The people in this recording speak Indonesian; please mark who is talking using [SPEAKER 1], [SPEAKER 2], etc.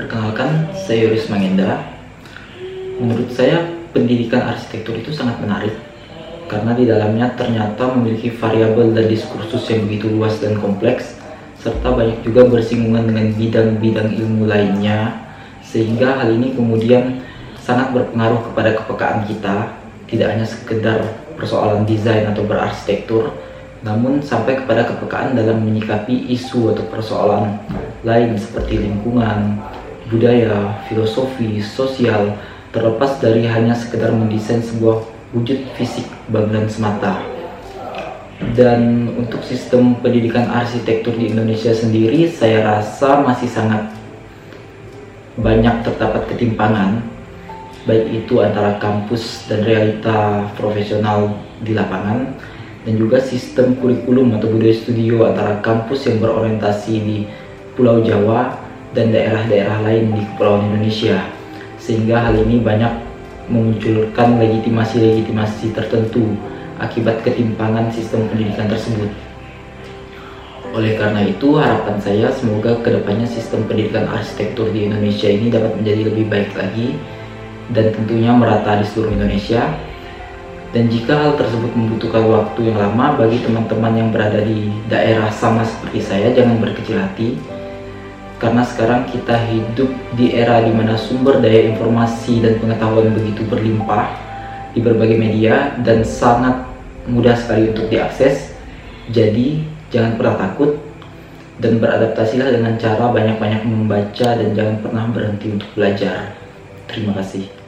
[SPEAKER 1] Perkenalkan, saya Yoris Mangendra. Menurut saya, pendidikan arsitektur itu sangat menarik. Karena di dalamnya ternyata memiliki variabel dan diskursus yang begitu luas dan kompleks serta banyak juga bersinggungan dengan bidang-bidang ilmu lainnya. Sehingga hal ini kemudian sangat berpengaruh kepada kepekaan kita. Tidak hanya sekedar persoalan desain atau berarsitektur namun sampai kepada kepekaan dalam menyikapi isu atau persoalan lain seperti lingkungan, budaya, filosofi, sosial, terlepas dari hanya sekedar mendesain sebuah wujud fisik bangunan semata. Dan untuk sistem pendidikan arsitektur di Indonesia sendiri, saya rasa masih sangat banyak terdapat ketimpangan, baik itu antara kampus dan realita profesional di lapangan, dan juga sistem kurikulum atau budaya studio antara kampus yang berorientasi di Pulau Jawa dan daerah-daerah lain di Kepulauan Indonesia sehingga hal ini banyak memunculkan legitimasi-legitimasi tertentu akibat ketimpangan sistem pendidikan tersebut. Oleh karena itu, harapan saya semoga ke depannya sistem pendidikan arsitektur di Indonesia ini dapat menjadi lebih baik lagi dan tentunya merata di seluruh Indonesia dan jika hal tersebut membutuhkan waktu yang lama bagi teman-teman yang berada di daerah sama seperti saya, jangan berkecil hati. Karena sekarang kita hidup di era di mana sumber daya informasi dan pengetahuan begitu berlimpah di berbagai media dan sangat mudah sekali untuk diakses. Jadi, jangan pernah takut dan beradaptasilah dengan cara banyak-banyak membaca dan jangan pernah berhenti untuk belajar. Terima kasih.